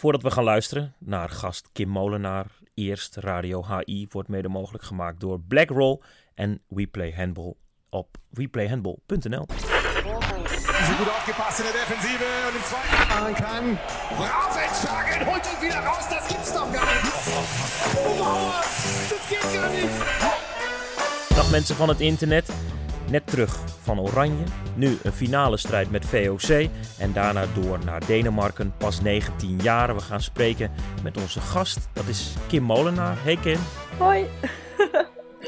Voordat we gaan luisteren naar gast Kim Molenaar, eerst Radio HI wordt mede mogelijk gemaakt door Blackroll en We Play Handball op weplayhandball.nl. Sie gut aufgepasst in der Defensive und im zweiten machen kann. Brav entschlagen, holt ihn wieder raus, das gibt's doch gar nicht. Oh, Mauer, das geht gar nicht. Dag mensen van het internet. Net terug van Oranje. Nu een finale strijd met VOC. En daarna door naar Denemarken. Pas 19 jaar. We gaan spreken met onze gast. Dat is Kim Molenaar. Hey Kim. Hoi.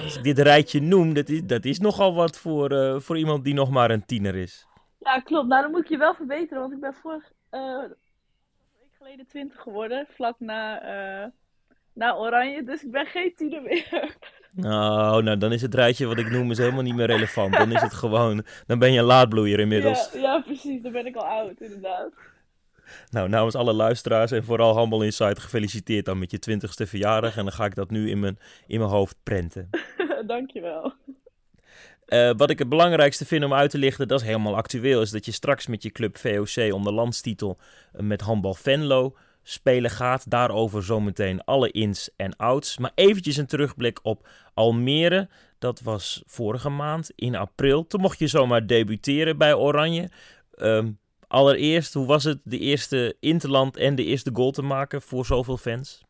Als ik dit rijtje noem, dat is, dat is nogal wat voor, eh, voor iemand die nog maar een tiener is. Ja, klopt. Nou, dan moet ik je wel verbeteren, want ik ben vorig eh, week geleden 20 geworden, vlak na, eh, na Oranje. Dus ik ben geen tiener meer. Nou, nou, dan is het rijtje wat ik noem is helemaal niet meer relevant. Dan is het gewoon, dan ben je een laadbloeier inmiddels. ja, ja, precies. Dan ben ik al oud, inderdaad. Nou, namens alle luisteraars en vooral Handbal Insight gefeliciteerd dan met je twintigste verjaardag. En dan ga ik dat nu in mijn, in mijn hoofd prenten. Dankjewel. Eh, wat ik het belangrijkste vind om uit te lichten, dat is helemaal actueel, is dat je straks met je club VOC om de landstitel eh, met handbal Venlo spelen gaat. Daarover zometeen alle ins en outs. Maar eventjes een terugblik op Almere. Dat was vorige maand in april. Toen mocht je zomaar debuteren bij Oranje. Ehm, allereerst, hoe was het de eerste interland en de eerste goal te maken voor zoveel fans?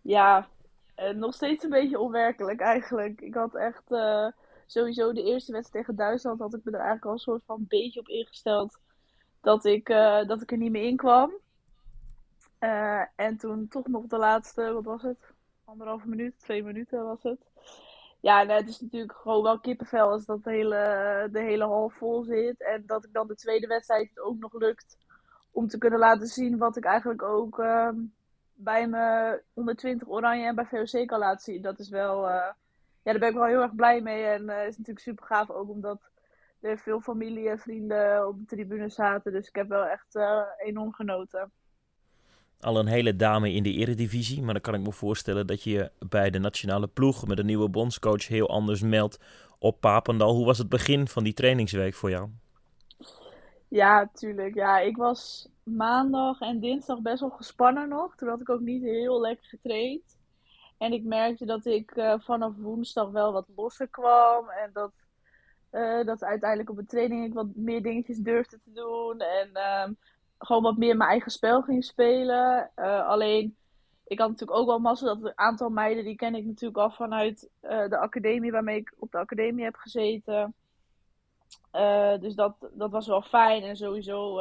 Ja, eh, nog steeds een beetje onwerkelijk eigenlijk. Ik had echt eh, sowieso de eerste wedstrijd tegen Duitsland had ik me er eigenlijk al een soort van beetje op ingesteld dat ik, eh, dat ik er niet meer in kwam. Eh, en toen toch nog de laatste, wat was het? Anderhalve minuut, twee minuten was het. Ja, nou, het is natuurlijk gewoon wel kippenvel als dat de hele, de hele hal vol zit. En dat ik dan de tweede wedstrijd ook nog lukt om te kunnen laten zien wat ik eigenlijk ook ehm, bij me 120 Oranje en bij VOC kan laten zien. Dat is wel, eh, ja, daar ben ik wel heel erg blij mee. En het is natuurlijk super gaaf ook omdat er veel familie en vrienden op de tribune zaten. Dus ik heb wel echt enorm genoten. Al een hele dame in de eredivisie, maar dan kan ik me voorstellen dat je bij de nationale ploeg met een nieuwe bondscoach heel anders meldt op Papendal. Hoe was het begin van die trainingsweek voor jou? Ja, tuurlijk. Ja, ik was maandag en dinsdag best wel gespannen nog. Toen had ik ook niet heel lekker getraind. En ik merkte dat ik uh, vanaf woensdag wel wat losser kwam. En dat, uh, dat uiteindelijk op de training ik wat meer dingetjes durfde te doen. En um, gewoon wat meer mijn eigen spel ging spelen. Uh, alleen, ik had natuurlijk ook wel massa dat een aantal meiden, die ken ik natuurlijk al vanuit de academie waarmee ik op de academie heb gezeten. dus dat, dat was wel fijn. En sowieso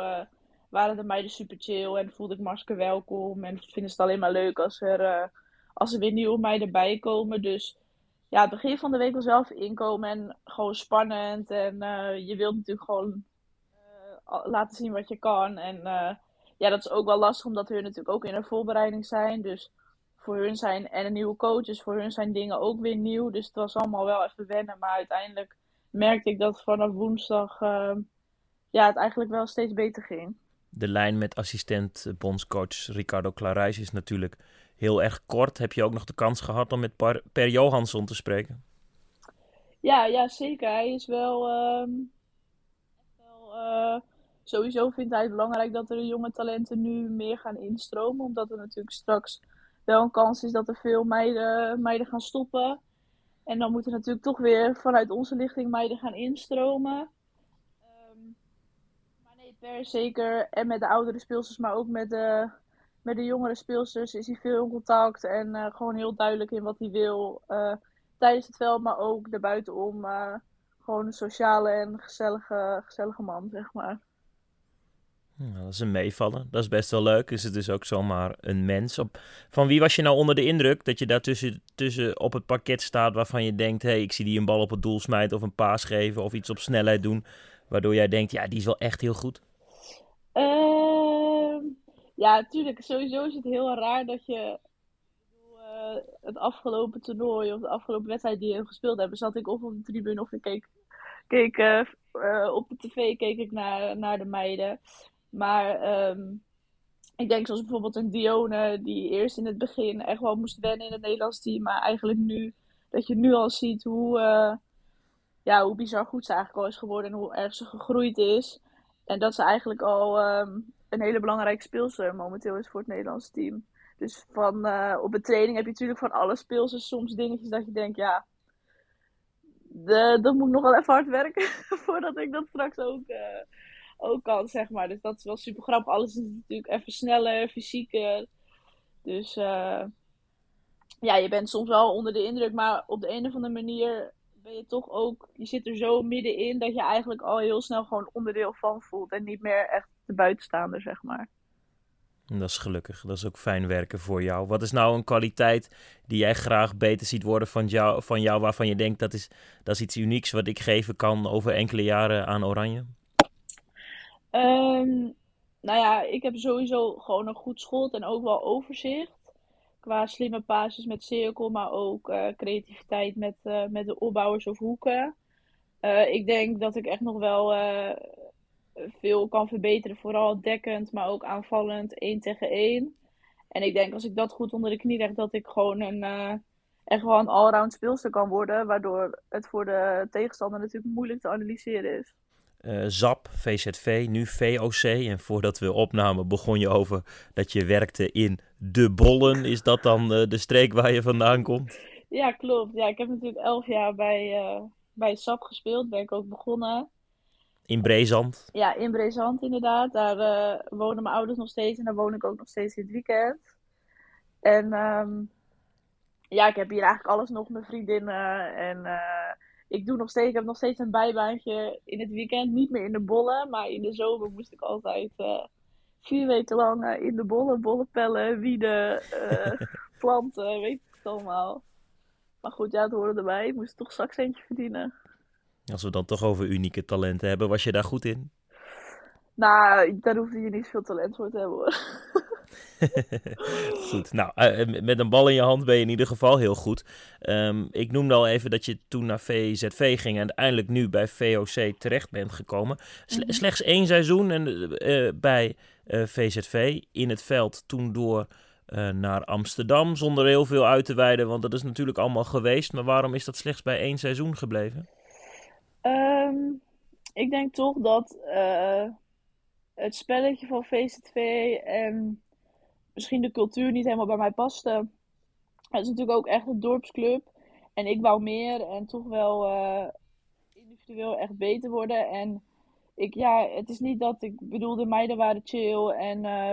waren de meiden super chill en voelde ik Marske welkom. En vinden ze het alleen maar leuk als er, als er weer nieuwe meiden bij komen. Dus ja, het begin van de week was wel inkomen en gewoon spannend. En je wilt natuurlijk gewoon laten zien wat je kan. En uh, ja, dat is ook wel lastig omdat hun natuurlijk ook in een voorbereiding zijn. Dus voor hun zijn en een nieuwe coach, dus voor hun zijn dingen ook weer nieuw. Dus het was allemaal wel even wennen. Maar uiteindelijk merkte ik dat vanaf woensdag ja, het eigenlijk wel steeds beter ging. De lijn met assistent bondscoach Ricardo Clarijs is natuurlijk heel erg kort. Heb je ook nog de kans gehad om met Per, per Johansson te spreken? Ja, ja, zeker. Hij is wel. Uh, wel uh, sowieso vindt hij het belangrijk dat er jonge talenten nu meer gaan instromen. Omdat er natuurlijk straks wel een kans is dat er veel meiden, meiden gaan stoppen. En dan moeten natuurlijk toch weer vanuit onze lichting meiden gaan instromen. Um, maar nee, per zeker. En met de oudere speelsters, maar ook met de met de jongere speelsters is hij veel in contact en uh, gewoon heel duidelijk in wat hij wil uh, tijdens het veld, maar ook daarbuitenom. Uh, gewoon een sociale en gezellige, gezellige man, zeg maar. Ja, dat is een meevallen. Dat is best wel leuk. Is het dus ook zomaar een mens. Op... Van wie was je nou onder de indruk dat je daar tussen, tussen op het parket staat waarvan je denkt: hé, hey, ik zie die een bal op het doel smijten of een paas geven of iets op snelheid doen, waardoor jij denkt: ja, die is wel echt heel goed? Uh, ja, natuurlijk. Sowieso is het heel raar dat je uh, het afgelopen toernooi of de afgelopen wedstrijd die we gespeeld hebben, zat ik of op de tribune of ik keek, keek uh, uh, op de tv keek ik naar, naar de meiden. Maar um, ik denk zoals bijvoorbeeld een Dione die eerst in het begin echt wel moest wennen in het Nederlands team, maar eigenlijk nu dat je nu al ziet hoe, ja, hoe bizar goed ze eigenlijk al is geworden en hoe erg ze gegroeid is. En dat ze eigenlijk al um, een hele belangrijke speelster momenteel is voor het Nederlands team. Dus van, uh, op een training heb je natuurlijk van alle speelsters soms dingetjes dat je denkt, ja, dat moet nog wel even hard werken voordat ik dat straks ook, uh, ook kan, zeg maar. Dus dat is wel super grappig. Alles is natuurlijk even sneller, fysieker. Dus uh, ja, je bent soms wel onder de indruk, maar op de een of andere manier ben je toch ook, je zit er zo middenin dat je eigenlijk al heel snel gewoon onderdeel van voelt en niet meer echt de buitenstaander, zeg maar. Dat is gelukkig. Dat is ook fijn werken voor jou. Wat is nou een kwaliteit die jij graag beter ziet worden van jou, van jou waarvan je denkt dat is, dat is iets unieks wat ik geven kan over enkele jaren aan Oranje? Um, nou ja, ik heb sowieso gewoon een goed schot en ook wel overzicht. Qua slimme pases met cirkel, maar ook uh, creativiteit met, uh, met de opbouwers of hoeken. Uh, ik denk dat ik echt nog wel veel kan verbeteren. Vooral dekkend, maar ook aanvallend, één tegen één. En ik denk als ik dat goed onder de knie leg, dat ik gewoon een, echt wel een allround speelster kan worden. Waardoor het voor de tegenstander natuurlijk moeilijk te analyseren is uh, ZAP, VZV, nu VOC. En voordat we opnamen begon je over dat je werkte in De Bollen. Is dat dan uh, de streek waar je vandaan komt? Ja, klopt. Ja, ik heb natuurlijk elf jaar bij, uh, bij SAP gespeeld. Ben ik ook begonnen. In Brezand? Ja, in Brezand inderdaad. Daar wonen mijn ouders nog steeds en daar woon ik ook nog steeds in het weekend. En um, ja, ik heb hier eigenlijk alles nog. Mijn vriendinnen en ik doe nog steeds, ik heb nog steeds een bijbaantje in het weekend. Niet meer in de bollen, maar in de zomer moest ik altijd uh, vier weken lang uh, in de bollen, bollen pellen, wieden, uh, planten, weet ik het allemaal. Maar goed, ja, het hoorde erbij. Ik moest toch straks eentje verdienen. Als we dan toch over unieke talenten hebben, was je daar goed in? Nou, daar hoefde je niet veel talent voor te hebben hoor. goed, nou, uh, met een bal in je hand ben je in ieder geval heel goed. Um, ik noemde al even dat je toen naar VZV ging en uiteindelijk nu bij VOC terecht bent gekomen. Sle -hmm. Slechts één seizoen en, uh, bij uh, VZV in het veld, toen door naar Amsterdam, zonder heel veel uit te wijden, want dat is natuurlijk allemaal geweest. Maar waarom is dat slechts bij één seizoen gebleven? Um, ik denk toch dat het spelletje van VZV en misschien de cultuur niet helemaal bij mij paste. Het is natuurlijk ook echt een dorpsclub. En ik wou meer en toch wel uh, individueel echt beter worden. En ik, ja, het is niet dat ik bedoel, de meiden waren chill. En uh,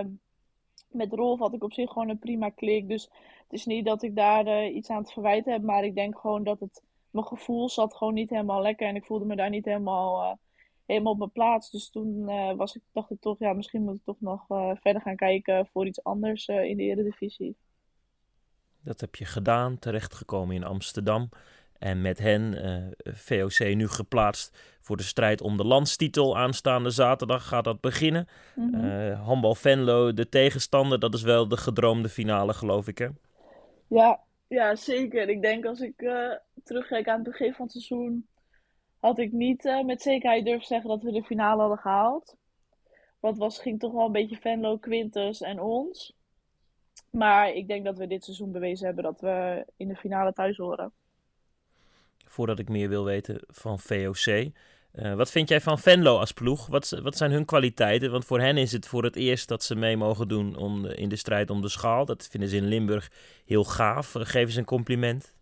met Rolf had ik op zich gewoon een prima klik. Dus het is niet dat ik daar uh, iets aan te verwijten heb. Maar ik denk gewoon dat het, mijn gevoel zat gewoon niet helemaal lekker. En ik voelde me daar niet helemaal helemaal op mijn plaats. Dus toen uh, was ik, dacht ik toch, ja, misschien moet ik toch nog uh, verder gaan kijken voor iets anders uh, in de Eredivisie. Dat heb je gedaan, terechtgekomen in Amsterdam. En met hen, VOC, nu geplaatst voor de strijd om de landstitel. Aanstaande zaterdag gaat dat beginnen. Mm -hmm. handbal Venlo, de tegenstander, dat is wel de gedroomde finale, geloof ik, hè? Ja, ja zeker. Ik denk als ik terugkijk aan het begin van het seizoen had ik niet uh, met zekerheid durven zeggen dat we de finale hadden gehaald. Want was, ging toch wel een beetje Venlo, Quintus en ons. Maar ik denk dat we dit seizoen bewezen hebben dat we in de finale thuis horen. Voordat ik meer wil weten van VOC. Uh, wat vind jij van Venlo als ploeg? Wat, wat zijn hun kwaliteiten? Want voor hen is het voor het eerst dat ze mee mogen doen om in de strijd om de schaal. Dat vinden ze in Limburg heel gaaf. Uh, geef eens een compliment.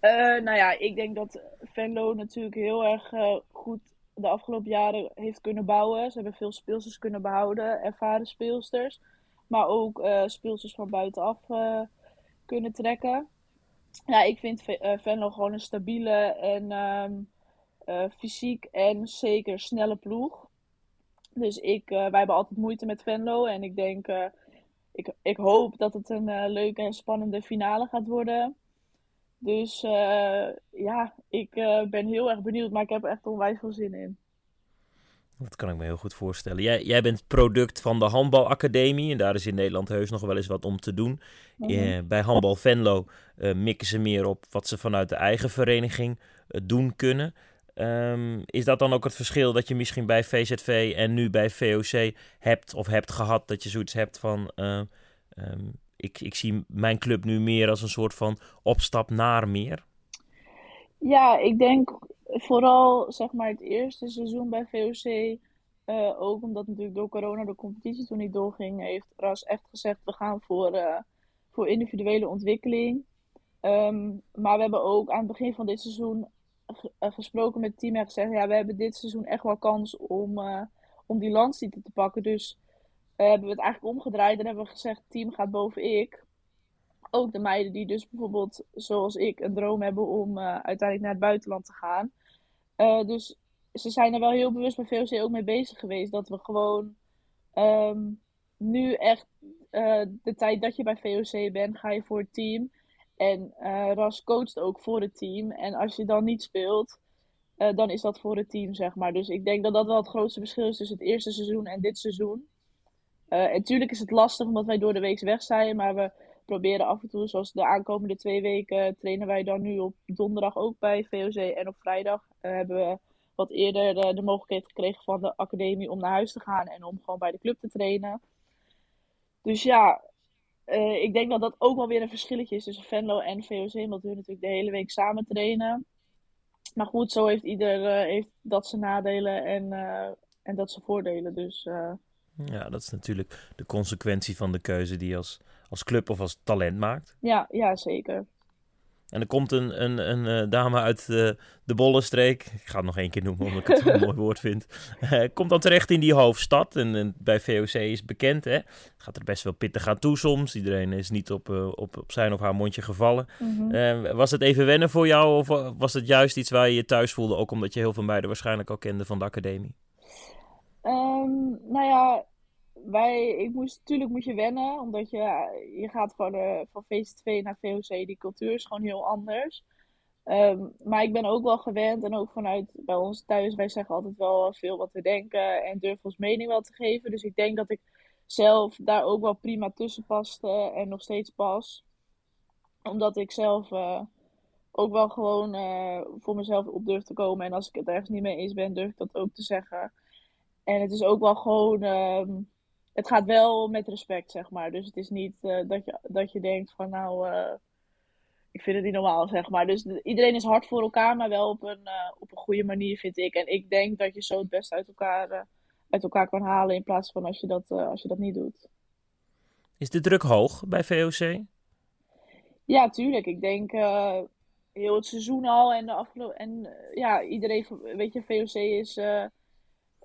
Uh, nou ja, ik denk dat Venlo natuurlijk heel erg uh, goed de afgelopen jaren heeft kunnen bouwen. Ze hebben veel speelsters kunnen behouden, ervaren speelsters. Maar ook uh, speelsters van buitenaf kunnen trekken. Ja, ik vind Venlo gewoon een stabiele en um, fysiek en zeker snelle ploeg. Dus ik, wij hebben altijd moeite met Venlo. En ik denk, ik, ik hoop dat het een leuke en spannende finale gaat worden. Dus uh, ja, ik uh, ben heel erg benieuwd, maar ik heb er echt onwijs veel zin in. Dat kan ik me heel goed voorstellen. Jij, jij bent product van de Handbalacademie en daar is in Nederland heus nog wel eens wat om te doen. Mm -hmm. uh, bij Handbal Venlo mikken ze meer op wat ze vanuit de eigen vereniging doen kunnen. Um, is dat dan ook het verschil dat je misschien bij VZV en nu bij VOC hebt of hebt gehad dat je zoiets hebt van... Um, ik, ik zie mijn club nu meer als een soort van opstap naar meer. Ja, ik denk vooral zeg maar het eerste seizoen bij VOC Uh, ook omdat natuurlijk door corona de competitie toen niet doorging, heeft Ras echt gezegd: we gaan voor, uh, voor individuele ontwikkeling. Um, maar we hebben ook aan het begin van dit seizoen gesproken met het team en gezegd: ja, we hebben dit seizoen echt wel kans om, om die landstitel te pakken. Dus hebben we het eigenlijk omgedraaid en hebben we gezegd: team gaat boven ik. Ook de meiden die dus bijvoorbeeld, zoals ik, een droom hebben om uiteindelijk naar het buitenland te gaan. dus ze zijn er wel heel bewust bij VOC ook mee bezig geweest. Dat we gewoon um, nu echt de tijd dat je bij VOC bent, ga je voor het team. En Ras coacht ook voor het team. En als je dan niet speelt, dan is dat voor het team, zeg maar. Dus ik denk dat dat wel het grootste verschil is tussen het eerste seizoen en dit seizoen. En natuurlijk is het lastig omdat wij door de week weg zijn. Maar we proberen af en toe, zoals de aankomende twee weken, trainen wij dan nu op donderdag ook bij VOC. En op vrijdag hebben we wat eerder de, de, mogelijkheid gekregen van de academie om naar huis te gaan en om gewoon bij de club te trainen. Dus ja, ik denk dat dat ook wel weer een verschilletje is tussen Venlo en VOC, omdat we natuurlijk de hele week samen trainen. Maar goed, zo heeft ieder heeft dat zijn nadelen en, en dat zijn voordelen. Dus, ja, dat is natuurlijk de consequentie van de keuze die je als, als club of als talent maakt. Ja, ja zeker. En er komt een, een, een uh, dame uit de, de Bollenstreek. Ik ga het nog één keer noemen, omdat ik het een mooi woord vind. Uh, komt dan terecht in die hoofdstad. En, en, bij VOC is bekend, hè. Gaat er best wel pittig aan toe soms. Iedereen is niet op, op, op zijn of haar mondje gevallen. Mm -hmm. was het even wennen voor jou? Of was het juist iets waar je je thuis voelde? Ook omdat je heel veel meiden waarschijnlijk al kende van de academie. Um, nou ja, wij, ik moest, natuurlijk moet je wennen, omdat je, je gaat van, uh, van VC2 naar VOC, die cultuur is gewoon heel anders. Um, maar ik ben ook wel gewend en ook vanuit bij ons thuis, wij zeggen altijd wel veel wat we denken en durven ons mening wel te geven. Dus ik denk dat ik zelf daar ook wel prima tussen paste en nog steeds pas. Omdat ik zelf uh, ook wel gewoon uh, voor mezelf op durf te komen. En als ik het ergens niet mee eens ben, durf ik dat ook te zeggen. En het is ook wel gewoon. Um, het gaat wel met respect, zeg maar. Dus het is niet uh, dat, je, dat je denkt van nou, uh, ik vind het niet normaal, zeg maar. Dus de, iedereen is hard voor elkaar, maar wel op een, uh, op een goede manier, vind ik. En ik denk dat je zo het beste uit elkaar, uit elkaar kan halen in plaats van als je dat, als je dat niet doet. Is de druk hoog bij VOC? Ja, tuurlijk. Ik denk heel het seizoen al en de afgelopen. En ja, iedereen, weet je, VOC is,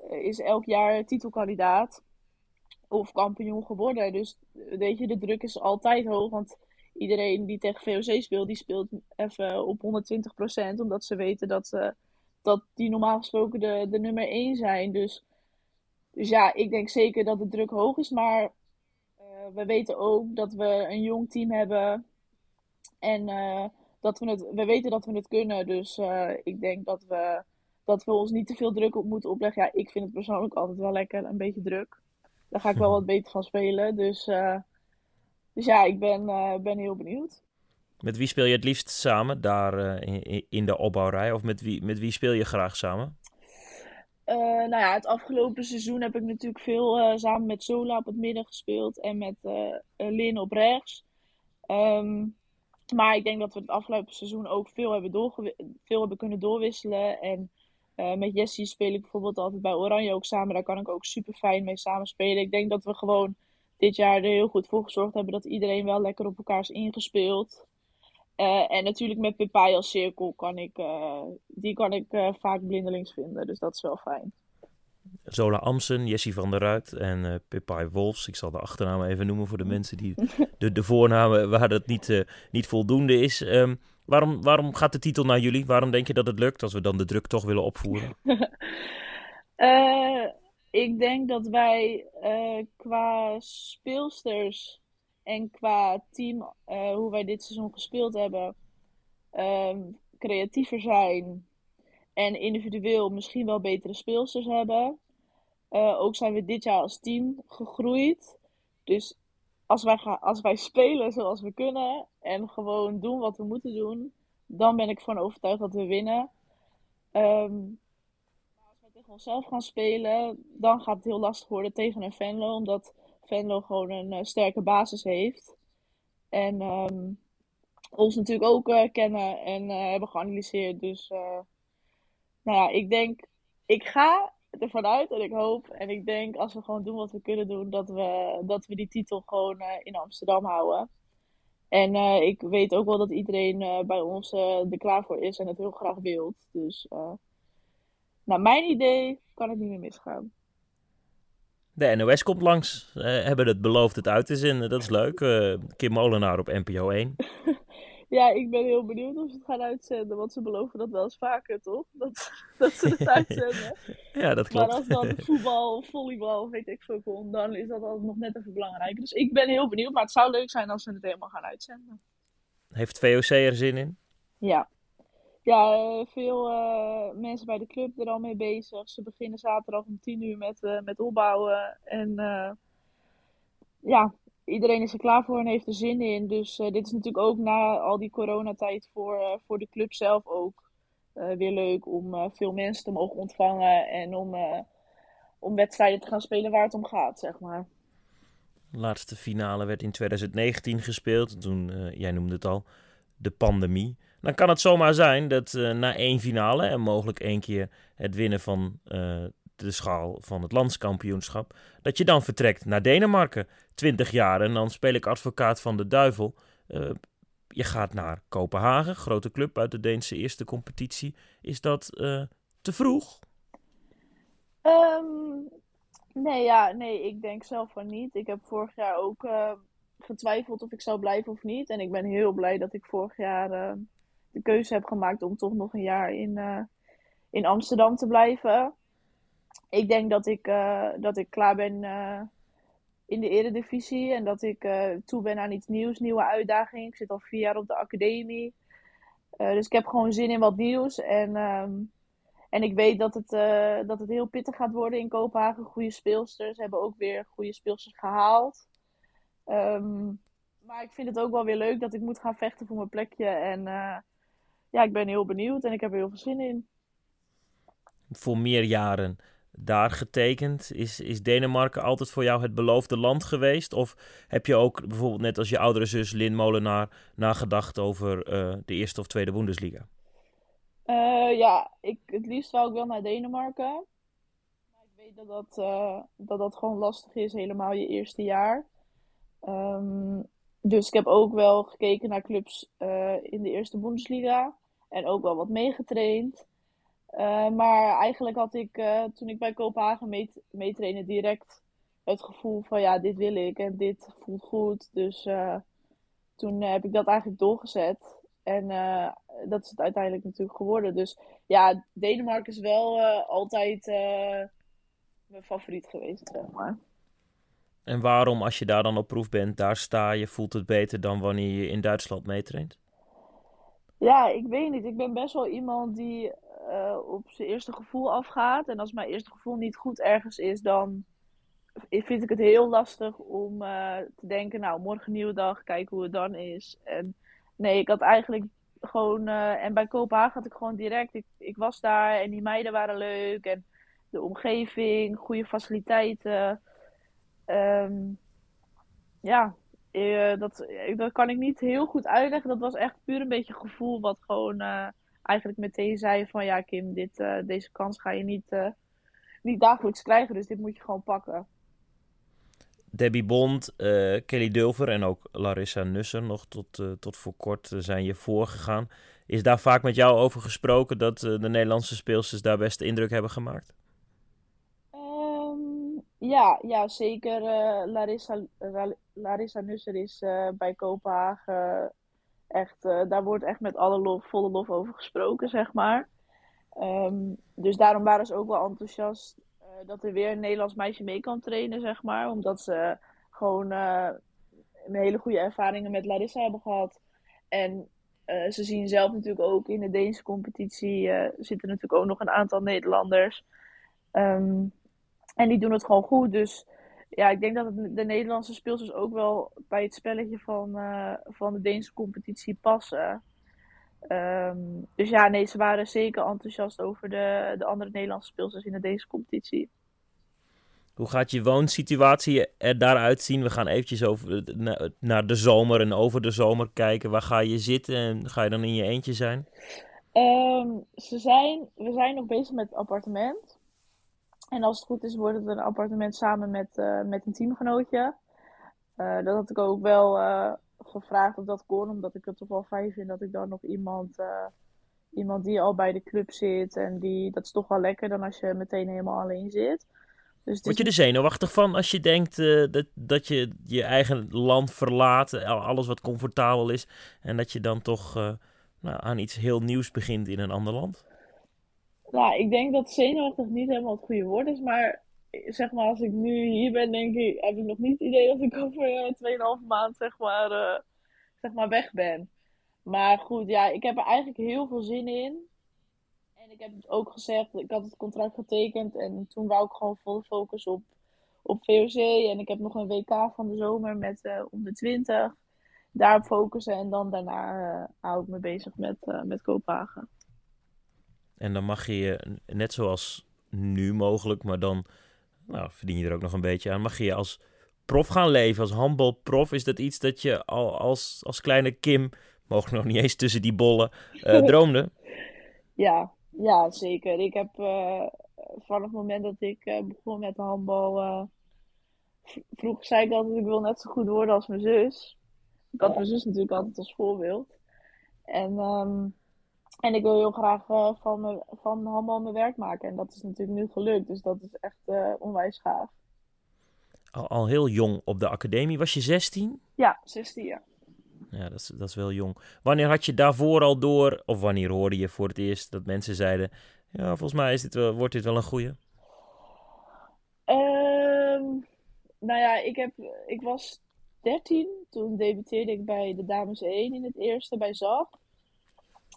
is elk jaar titelkandidaat of kampioen geworden. Dus weet je, de druk is altijd hoog. Want iedereen die tegen VOC speelt, die speelt even op 120%. Omdat ze weten dat, uh, dat die normaal gesproken de, de nummer 1 zijn. Dus, dus ja, ik denk zeker dat de druk hoog is. Maar uh, we weten ook dat we een jong team hebben. En uh, dat we, het, we weten dat we het kunnen. Dus ik denk dat we, dat we ons niet te veel druk op moeten opleggen. Ja, ik vind het persoonlijk altijd wel lekker, een beetje druk. Daar ga ik wel wat beter van spelen. Dus, uh, dus ja, ik ben, uh, ben heel benieuwd. Met wie speel je het liefst samen daar uh, in, in, de opbouwrij? Of met wie, met wie speel je graag samen? nou ja, het afgelopen seizoen heb ik natuurlijk veel samen met Zola op het midden gespeeld. En met Lin op rechts. Um, maar ik denk dat we het afgelopen seizoen ook veel hebben, veel hebben kunnen doorwisselen. En uh, met Jessie speel ik bijvoorbeeld altijd bij Oranje ook samen. Daar kan ik ook super fijn mee samenspelen. Ik denk dat we gewoon dit jaar er heel goed voor gezorgd hebben dat iedereen wel lekker op elkaar is ingespeeld. Uh, en natuurlijk met Pepai als cirkel kan ik, uh, die kan ik vaak blindelings vinden. Dus dat is wel fijn. Zola Amsen, Jessie van der Ruit en uh, Wolfs. Ik zal de achternamen even noemen voor de mensen die de, de voornamen waar dat niet, niet voldoende is. Um, Waarom, waarom gaat de titel naar jullie? Waarom denk je dat het lukt als we dan de druk toch willen opvoeren? uh, ik denk dat wij uh, qua speelsters en qua team, uh, hoe wij dit seizoen gespeeld hebben, ehm, creatiever zijn en individueel misschien wel betere speelsters hebben. ook zijn we dit jaar als team gegroeid. Dus als wij, gaan, als wij spelen zoals we kunnen en gewoon doen wat we moeten doen, dan ben ik van overtuigd dat we winnen. Um, als we tegen onszelf gaan spelen, dan gaat het heel lastig worden tegen een Venlo, omdat Venlo gewoon een uh, sterke basis heeft. En um, ons natuurlijk ook uh, kennen en uh, hebben geanalyseerd. Dus nou ja, ik denk, ik ga ervan uit en ik hoop en ik denk als we gewoon doen wat we kunnen doen, dat we, dat we die titel gewoon in Amsterdam houden. En ik weet ook wel dat iedereen bij ons er klaar voor is en het heel graag wil. Dus naar mijn idee kan het niet meer misgaan. De NOS komt langs. Uh, hebben het beloofd het uit te zenden. Dat is leuk. Uh, Kim Molenaar op NPO 1. ja, ik ben heel benieuwd of ze het gaan uitzenden. Want ze beloven dat wel eens vaker, toch? Dat, dat ze het uitzenden. ja, dat klopt. Maar als dan voetbal, volleybal, weet ik veel komt, dan is dat altijd nog net even belangrijker. Dus ik ben heel benieuwd. Maar het zou leuk zijn als ze het helemaal gaan uitzenden. Heeft VOC er zin in? Ja, ja, eh, veel uh, mensen bij de club er al mee bezig. Ze beginnen zaterdag om 10 uur met, uh, met opbouwen. En ja, iedereen is er klaar voor en heeft er zin in. Dus dit is natuurlijk ook na al die coronatijd voor, voor de club zelf ook weer leuk om veel mensen te mogen ontvangen en om, om wedstrijden te gaan spelen waar het om gaat, zeg maar. De laatste finale werd in 2019 gespeeld. Toen, jij noemde het al, de pandemie dan kan het zomaar zijn dat na één finale en mogelijk één keer het winnen van de schaal van het landskampioenschap, dat je dan vertrekt naar Denemarken, 20 jaar en dan speel ik advocaat van de duivel. Uh, je gaat naar Kopenhagen, grote club uit de Deense eerste competitie. Is dat te vroeg? Um, nee, ja, nee, ik denk zelf van niet. Ik heb vorig jaar ook getwijfeld of ik zou blijven of niet. En ik ben heel blij dat ik vorig jaar de keuze heb gemaakt om toch nog een jaar in, uh, in Amsterdam te blijven. Ik denk dat ik, uh, dat ik klaar ben uh, in de eredivisie en dat ik toe ben aan iets nieuws, nieuwe uitdaging. Ik zit al vier jaar op de academie. dus ik heb gewoon zin in wat nieuws. En, um, en ik weet dat het, dat het heel pittig gaat worden in Kopenhagen. Goede speelsters. Hebben ook weer goede speelsters gehaald. Um, maar ik vind het ook wel weer leuk dat ik moet gaan vechten voor mijn plekje. En ja, ik ben heel benieuwd en ik heb er heel veel zin in. Voor meer jaren daar getekend. Is, is Denemarken altijd voor jou het beloofde land geweest? Of heb je ook bijvoorbeeld net als je oudere zus Lin Molenaar nagedacht over uh, de eerste of tweede Bundesliga? Uh, ja, ik, het liefst zou ik wel naar Denemarken. Maar ik weet dat dat, uh, dat, dat gewoon lastig is, helemaal je eerste jaar. Um, dus ik heb ook wel gekeken naar clubs in de eerste Bundesliga en ook wel wat meegetraind. Uh, maar eigenlijk had ik uh, toen ik bij Kopenhagen meetrainde direct het gevoel van ja, dit wil ik en dit voelt goed. Dus uh, toen heb ik dat eigenlijk doorgezet. En dat is het uiteindelijk natuurlijk geworden. Dus ja, Denemarken is wel altijd mijn favoriet geweest, zeg maar. En waarom, als je daar dan op proef bent, daar sta je, voelt het beter dan wanneer je in Duitsland meetraint? Ja, ik weet niet. Ik ben best wel iemand die uh, op zijn eerste gevoel afgaat. En als mijn eerste gevoel niet goed ergens is, dan vind ik het heel lastig om uh, te denken, nou, morgen nieuwe dag, kijken hoe het dan is. En nee, ik had eigenlijk gewoon, uh, en bij Kopenhagen had ik gewoon direct, ik, ik was daar en die meiden waren leuk en de omgeving, goede faciliteiten. Um, ja, dat, dat kan ik niet heel goed uitleggen. Dat was echt puur een beetje gevoel wat gewoon eigenlijk meteen zei van ja Kim, dit, uh, deze kans ga je niet, niet dagelijks krijgen, dus dit moet je gewoon pakken. Debbie Bond, Kelly Dulver en ook Larissa Nusser nog tot, tot voor kort zijn je voorgegaan. Is daar vaak met jou over gesproken dat de Nederlandse speelsters daar best indruk hebben gemaakt? Ja, ja zeker. Larissa, Larissa Nusser is bij Kopenhagen echt, uh, daar wordt echt met alle lof, volle lof over gesproken, zeg maar. Um, dus daarom waren ze ook wel enthousiast dat er weer een Nederlands meisje mee kan trainen, zeg maar. Omdat ze gewoon een hele goede ervaringen met Larissa hebben gehad. En ze zien zelf natuurlijk ook in de Deense competitie zitten natuurlijk ook nog een aantal Nederlanders. Um, en die doen het gewoon goed. Dus ja, ik denk dat het de Nederlandse speelsters ook wel bij het spelletje van, uh, van de Deense competitie passen. Um, dus ja, nee, ze waren zeker enthousiast over de, de andere Nederlandse speelsters in de Deense competitie. Hoe gaat je woonsituatie er daaruit zien? We gaan eventjes over, naar de zomer en over de zomer kijken. Waar ga je zitten en ga je dan in je eentje zijn? Um, ze zijn we zijn nog bezig met het appartement. En als het goed is, wordt het een appartement samen met, uh, met een teamgenootje. Uh, dat had ik ook wel uh, gevraagd of dat kon, omdat ik het toch wel fijn vind dat ik dan nog iemand, iemand die al bij de club zit. En die, dat is toch wel lekker dan als je meteen helemaal alleen zit. Dus Word je er zenuwachtig van als je denkt dat, dat je je eigen land verlaat, alles wat comfortabel is, en dat je dan toch nou, aan iets heel nieuws begint in een ander land? Nou, ik denk dat zenuwachtig niet helemaal het goede woord is, maar zeg maar, als ik nu hier ben, denk ik, heb ik nog niet het idee dat ik over uh, 2,5 maand zeg maar, uh, zeg maar weg ben. Maar goed, ja, ik heb er eigenlijk heel veel zin in. En ik heb het ook gezegd, ik had het contract getekend en toen wou ik gewoon volle focus op, op VOC. En ik heb nog een WK van de zomer met uh, onder 20. Daarop focussen en dan daarna hou ik me bezig met, uh, met Kopenhagen. En dan mag je, net zoals nu mogelijk, maar dan nou, verdien je er ook nog een beetje aan, mag je als prof gaan leven, als handbalprof. Is dat iets dat je al als, als kleine Kim, mogelijk nog niet eens tussen die bollen, uh, droomde? ja, ja, zeker. Ik heb uh, vanaf het moment dat ik uh, begon met handbal, vroeger zei ik altijd, ik wil net zo goed worden als mijn zus. Ik had mijn zus natuurlijk altijd als voorbeeld. En um, en ik wil heel graag uh, van, me, van handbal mijn werk maken. En dat is natuurlijk nu gelukt. Dus dat is echt uh, onwijs gaaf. Al, al, heel jong op de academie. Was je 16? Ja, 16 ja. Ja, dat is, dat is wel jong. Wanneer had je daarvoor al door, of wanneer hoorde je voor het eerst dat mensen zeiden: Ja, volgens mij is dit wel, wordt dit wel een goeie? Um, nou ja, ik, heb, ik was 13. Toen debuteerde ik bij de dames 1 in het eerste bij ZAP.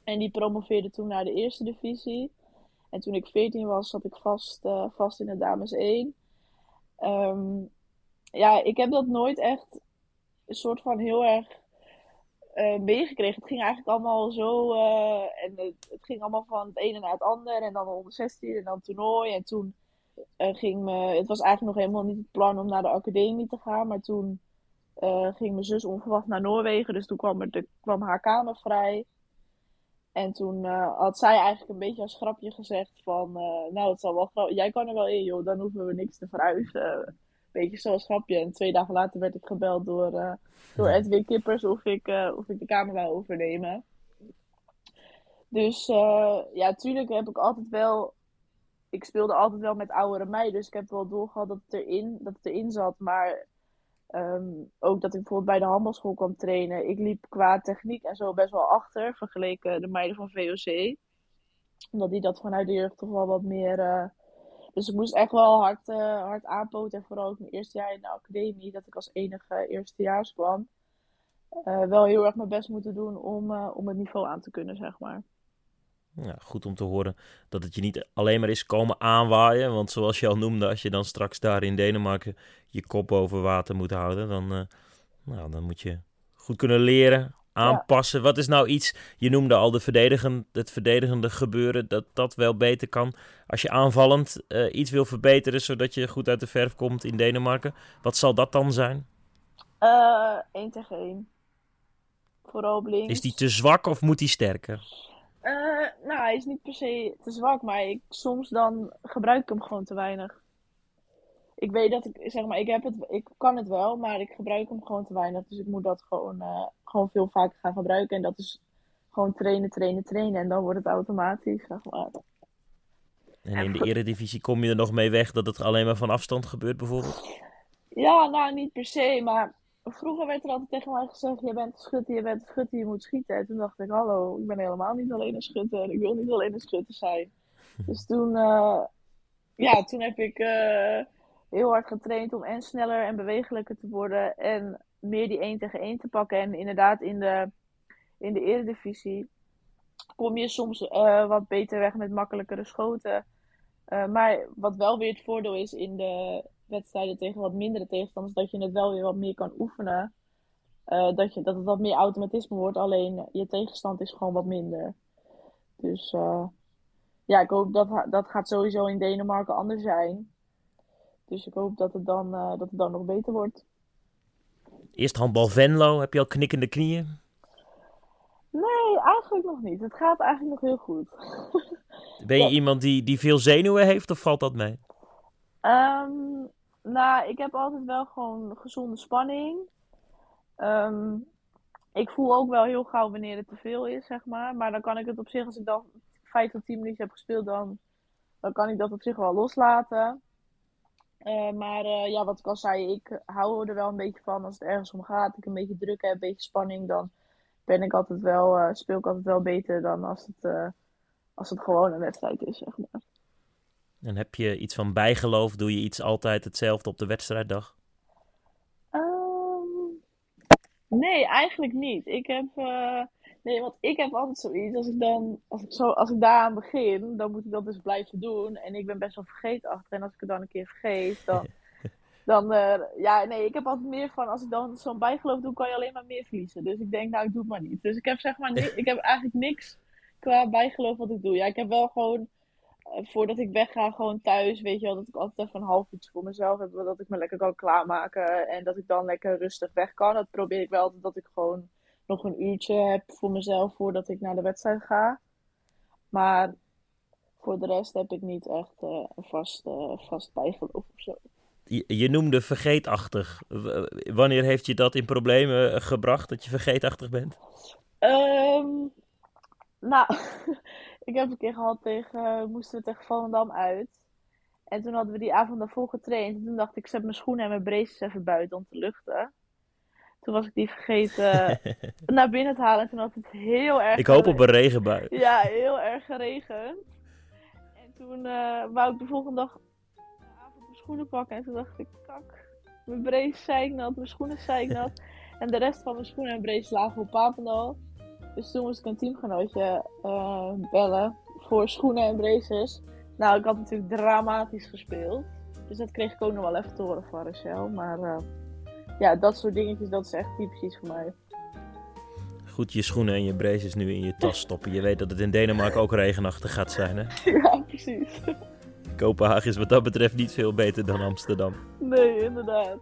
En die promoveerde toen naar de eerste divisie. En toen ik 14 was, zat ik vast, uh, vast in de dames 1. Um, ja, ik heb dat nooit echt een soort van heel erg uh, meegekregen. Het ging eigenlijk allemaal zo. Uh, en het, het, ging allemaal van het ene naar het andere. En dan onder 16 en dan toernooi. En toen ging me. Het was eigenlijk nog helemaal niet het plan om naar de academie te gaan. Maar toen ging mijn zus onverwacht naar Noorwegen. Dus toen kwam, er de, kwam haar kamer vrij. En toen uh, had zij eigenlijk een beetje als grapje gezegd van, uh, nou het zal wel jij kan er wel in joh, dan hoeven we niks te verhuizen. Een beetje zoals grapje. En twee dagen later werd ik gebeld door, uh, door Edwin Kippers of ik, of ik de kamer wou overnemen. Dus ja, tuurlijk heb ik altijd wel, ik speelde altijd wel met oudere meiden, dus ik heb wel doorgehad dat het erin, dat het erin zat. Maar Um, ook dat ik bijvoorbeeld bij de handbalschool kwam trainen. Ik liep qua techniek en zo best wel achter, vergeleken de meiden van VOC. Omdat die dat vanuit de jeugd toch wel wat meer... Uh... Dus ik moest echt wel hard, uh, hard aanpoten. En vooral ook mijn eerste jaar in de academie, dat ik als enige eerstejaars kwam. Uh, wel heel erg mijn best moeten doen om, om het niveau aan te kunnen, zeg maar. Ja, goed om te horen dat het je niet alleen maar is komen aanwaaien. Want zoals je al noemde, als je dan straks daar in Denemarken je kop boven water moet houden, dan, uh, nou, dan moet je goed kunnen leren, aanpassen. Ja. Wat is nou iets, je noemde al de verdedigen, het verdedigende gebeuren, dat dat wel beter kan. Als je aanvallend uh, iets wil verbeteren, zodat je goed uit de verf komt in Denemarken, wat zal dat dan zijn? Uh, 1 tegen 1. Vooral links. Is die te zwak of moet die sterker? Uh, nou, hij is niet per se te zwak, maar ik, soms dan gebruik ik hem gewoon te weinig. Ik weet dat ik, zeg maar, ik, heb het, ik kan het wel, maar ik gebruik hem gewoon te weinig. Dus ik moet dat gewoon, uh, gewoon veel vaker gaan gebruiken. En dat is gewoon trainen, trainen, trainen. En dan wordt het automatisch, zeg maar. En in de eredivisie kom je er nog mee weg dat het alleen maar van afstand gebeurt, bijvoorbeeld? Ja, nou, niet per se, maar vroeger werd er altijd tegen mij gezegd: Je bent een schutter, je bent een schutter, je moet schieten. En toen dacht ik: Hallo, ik ben helemaal niet alleen een schutter. Ik wil niet alleen een schutter zijn. Dus toen, uh, ja, toen heb ik uh, heel hard getraind om en sneller en bewegelijker te worden. En meer die 1 tegen 1 te pakken. En inderdaad, in de, in de eredivisie kom je soms uh, wat beter weg met makkelijkere schoten. maar wat wel weer het voordeel is in de, wedstrijden tegen wat mindere tegenstanders, dat je het wel weer wat meer kan oefenen. Uh, dat, je, dat het wat meer automatisme wordt, alleen je tegenstand is gewoon wat minder. Dus uh, ja, ik hoop dat dat gaat sowieso in Denemarken anders zijn. Dus ik hoop dat het dan, uh, dat het dan nog beter wordt. Eerst handbal Venlo, heb je al knikkende knieën? Nee, eigenlijk nog niet. Het gaat eigenlijk nog heel goed. ben je iemand die, die veel zenuwen heeft of valt dat mee? Ehm, nou, ik heb altijd wel gewoon gezonde spanning. Ehm, ik voel ook wel heel gauw wanneer het te veel is, zeg maar. Maar dan kan ik het op zich, als ik dan 5 tot 10 minuten heb gespeeld, dan, dan kan ik dat op zich wel loslaten. Uh, maar uh, ja, wat ik al zei, ik hou er wel een beetje van als het ergens om gaat. Ik een beetje druk heb, een beetje spanning, dan ben ik altijd wel, uh, speel ik altijd wel beter dan als het, als het gewoon een wedstrijd is, zeg maar. En heb je iets van bijgeloof? Doe je iets altijd hetzelfde op de wedstrijddag? Um, nee, eigenlijk niet. Ik heb, uh, nee, want ik heb altijd zoiets. Als ik dan, als ik, zo, als ik daaraan begin, dan moet ik dat dus blijven doen. En ik ben best wel vergeetachtig. En als ik het dan een keer vergeet, dan. dan uh, ja, nee, ik heb altijd meer van. Als ik dan zo'n bijgeloof doe, kan je alleen maar meer verliezen. Dus ik denk, nou, ik doe het maar niet. Dus ik heb zeg maar, ik heb eigenlijk niks qua bijgeloof wat ik doe. Ja, ik heb wel gewoon voordat ik wegga, gewoon thuis, weet je wel, dat ik altijd even een half uurtje voor mezelf heb, dat ik me lekker kan klaarmaken en dat ik dan lekker rustig weg kan. Dat probeer ik wel altijd, dat ik gewoon nog een uurtje heb voor mezelf voordat ik naar de wedstrijd ga. Maar voor de rest heb ik niet echt uh, een vast, uh, vast bijgeloof of zo. Je, je, noemde vergeetachtig. Wanneer heeft je dat in problemen gebracht, dat je vergeetachtig bent? Um, nou, ik heb een keer gehad tegen, moesten we tegen Volendam uit. En toen hadden we die avond daarvoor getraind. En toen dacht ik, ik zet mijn schoenen en mijn braces even buiten om te luchten. Toen was ik die vergeten naar binnen te halen. En toen had het heel erg... Ik hoop op een regenbui. Ja, heel erg geregend. En toen uh, wou ik de volgende dag de avond mijn schoenen pakken. En toen dacht ik, kak, mijn braces zeiknat, mijn schoenen zeiknat. en de rest van mijn schoenen en braces lagen op Papendal. Dus toen moest ik een teamgenootje uh, bellen voor schoenen en braces. Nou, ik had natuurlijk dramatisch gespeeld. Dus dat kreeg ik ook nog wel even te horen van Rachel. Maar uh, ja, dat soort dingetjes, dat is echt typisch voor mij. Goed je schoenen en je braces nu in je tas stoppen. Je weet dat het in Denemarken ook regenachtig gaat zijn, hè? Ja, precies. Kopenhagen is wat dat betreft niet veel beter dan Amsterdam. Nee, inderdaad.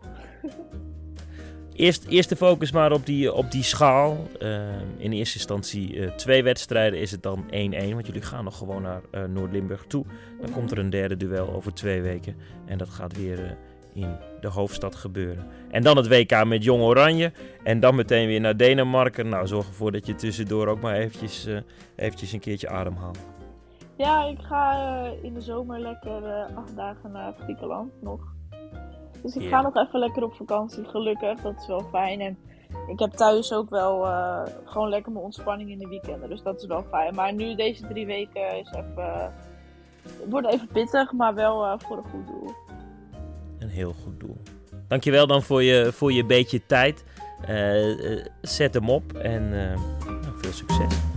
Eerst, eerst de focus maar op die, op die schaal. Uh, in eerste instantie uh, twee wedstrijden is het dan 1-1. Want jullie gaan nog gewoon naar uh, Noord-Limburg toe. Dan komt er een derde duel over twee weken. En dat gaat weer in de hoofdstad gebeuren. En dan het WK met Jong Oranje. En dan meteen weer naar Denemarken. Nou, zorg ervoor dat je tussendoor ook maar eventjes, eventjes een keertje ademhaalt. Ja, ik ga in de zomer lekker acht dagen naar Griekenland nog. Dus ik ga nog even lekker op vakantie, gelukkig. Dat is wel fijn. En ik heb thuis ook wel uh, gewoon lekker mijn ontspanning in de weekenden. Dus dat is wel fijn. Maar nu deze drie weken is even... het wordt even pittig, maar wel uh, voor een goed doel. Een heel goed doel. Dankjewel dan voor je, voor je beetje tijd. Zet hem op en nou, veel succes.